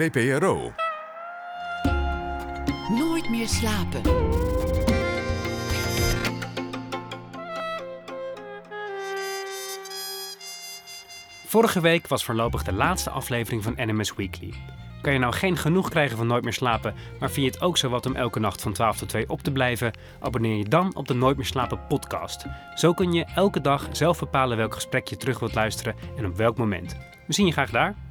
VPRO. Nooit meer slapen. Vorige week was voorlopig de laatste aflevering van NMS Weekly. Kan je nou geen genoeg krijgen van Nooit meer slapen, maar vind je het ook zo wat om elke nacht van 12 tot 2 op te blijven? Abonneer je dan op de Nooit meer slapen podcast. Zo kun je elke dag zelf bepalen welk gesprek je terug wilt luisteren en op welk moment. We zien je graag daar.